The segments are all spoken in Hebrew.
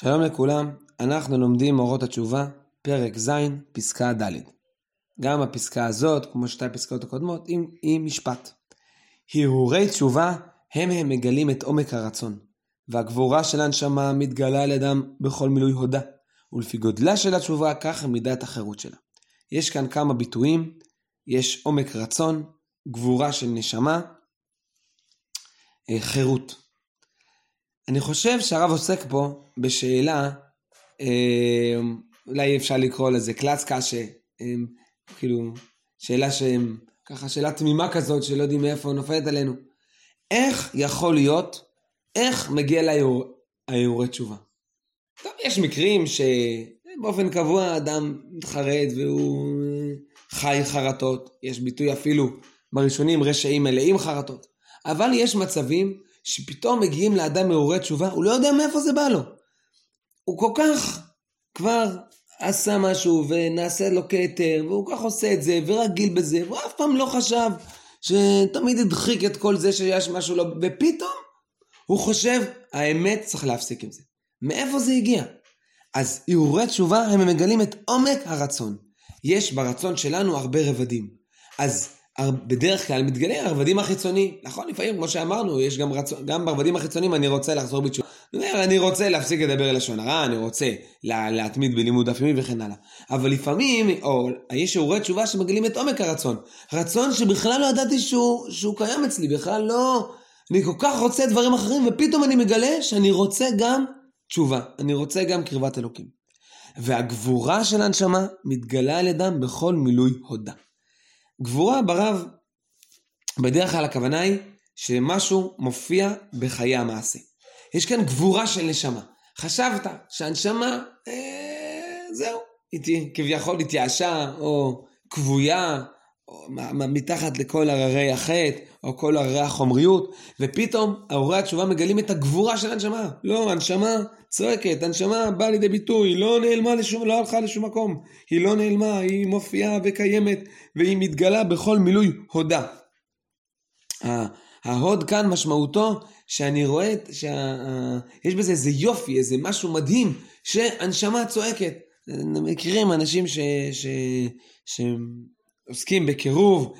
שלום לכולם, אנחנו לומדים אורות התשובה, פרק ז', פסקה ד'. גם הפסקה הזאת, כמו שתי הפסקאות הקודמות, היא, היא משפט. הרהורי תשובה הם הם מגלים את עומק הרצון, והגבורה של הנשמה מתגלה על ידם בכל מילוי הודה, ולפי גודלה של התשובה ככה מידת החירות שלה. יש כאן כמה ביטויים, יש עומק רצון, גבורה של נשמה, אה, חירות. אני חושב שהרב עוסק פה בשאלה, אה, אולי אפשר לקרוא לזה קלאס קשה, אה, כאילו, שאלה שהם, ככה שאלה תמימה כזאת שלא יודעים מאיפה נופלת עלינו. איך יכול להיות, איך מגיע להרהורי תשובה? טוב, יש מקרים שבאופן קבוע אדם מתחרט והוא חי חרטות, יש ביטוי אפילו בראשונים רשעים מלאים חרטות, אבל יש מצבים שפתאום מגיעים לאדם מעוררי תשובה, הוא לא יודע מאיפה זה בא לו. הוא כל כך כבר עשה משהו ונעשה לו כתר, והוא כל כך עושה את זה, ורגיל בזה, והוא אף פעם לא חשב שתמיד הדחיק את כל זה שיש משהו לא... ופתאום הוא חושב, האמת צריך להפסיק עם זה. מאיפה זה הגיע? אז הרהורי תשובה הם מגלים את עומק הרצון. יש ברצון שלנו הרבה רבדים. אז בדרך כלל מתגלה הרבדים החיצוני. נכון, לפעמים, כמו שאמרנו, יש גם רצון, גם ברבדים החיצוניים אני רוצה לחזור בתשובה. אני רוצה להפסיק לדבר לשון הרע, אני רוצה לה, להתמיד בלימוד דף וכן הלאה. אבל לפעמים, או יש שיעורי תשובה שמגלים את עומק הרצון. רצון שבכלל לא ידעתי שהוא, שהוא קיים אצלי, בכלל לא... אני כל כך רוצה דברים אחרים, ופתאום אני מגלה שאני רוצה גם תשובה. אני רוצה גם קרבת אלוקים. והגבורה של הנשמה מתגלה על ידם בכל מילוי הודה. גבורה ברב, בדרך כלל הכוונה היא שמשהו מופיע בחיי המעשה. יש כאן גבורה של נשמה. חשבת שהנשמה, אה, זהו, היא כביכול התייאשה, או כבויה, מתחת לכל הררי החטא, או כל הררי החומריות, ופתאום הררי התשובה מגלים את הגבורה של הנשמה. לא, הנשמה צועקת, הנשמה באה לידי ביטוי, לא נעלמה לשום, לא הלכה לשום מקום. היא לא נעלמה, היא מופיעה וקיימת, והיא מתגלה בכל מילוי הודה. ההוד כאן משמעותו שאני רואה שיש בזה איזה יופי, איזה משהו מדהים, שהנשמה צועקת. מכירים אנשים ש... ש... ש... עוסקים בקירוב,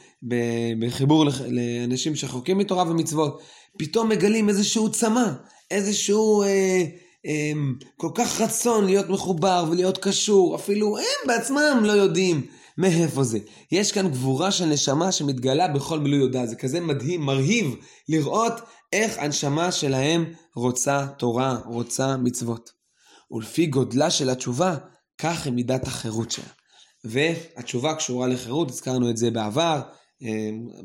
בחיבור לאנשים שחוקים מתורה ומצוות, פתאום מגלים איזשהו צמא, איזשהו אה, אה, כל כך רצון להיות מחובר ולהיות קשור, אפילו הם בעצמם לא יודעים מאיפה זה. יש כאן גבורה של נשמה שמתגלה בכל מילוי יודה, זה כזה מדהים, מרהיב, לראות איך הנשמה שלהם רוצה תורה, רוצה מצוות. ולפי גודלה של התשובה, כך היא מידת החירות שלה. והתשובה קשורה לחירות, הזכרנו את זה בעבר,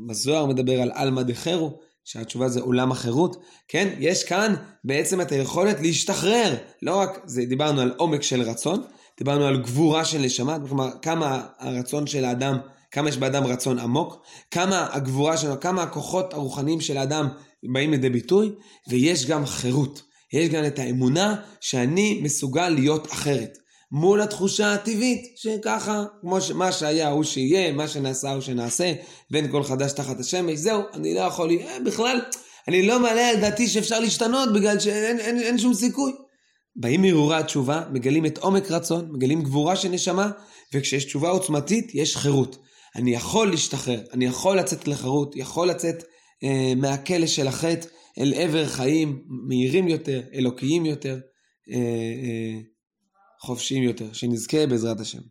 בזוהר אה, מדבר על עלמא דחירו, שהתשובה זה עולם החירות, כן? יש כאן בעצם את היכולת להשתחרר, לא רק, זה, דיברנו על עומק של רצון, דיברנו על גבורה של נשמה, כלומר כמה הרצון של האדם, כמה יש באדם רצון עמוק, כמה הגבורה שלו, כמה הכוחות הרוחניים של האדם באים לידי ביטוי, ויש גם חירות, יש גם את האמונה שאני מסוגל להיות אחרת. מול התחושה הטבעית שככה, כמו שמה שהיה הוא שיהיה, מה שנעשה הוא שנעשה, ואין כל חדש תחת השמש, זהו, אני לא יכול, אה, בכלל, אני לא מעלה על דעתי שאפשר להשתנות בגלל שאין אין, אין שום סיכוי. באים מהרהורי התשובה, מגלים את עומק רצון, מגלים גבורה של נשמה, וכשיש תשובה עוצמתית, יש חירות. אני יכול להשתחרר, אני יכול לצאת לחירות, יכול לצאת אה, מהכלא של החטא אל עבר חיים מהירים יותר, אלוקיים יותר. אה, אה, חופשיים יותר, שנזכה בעזרת השם.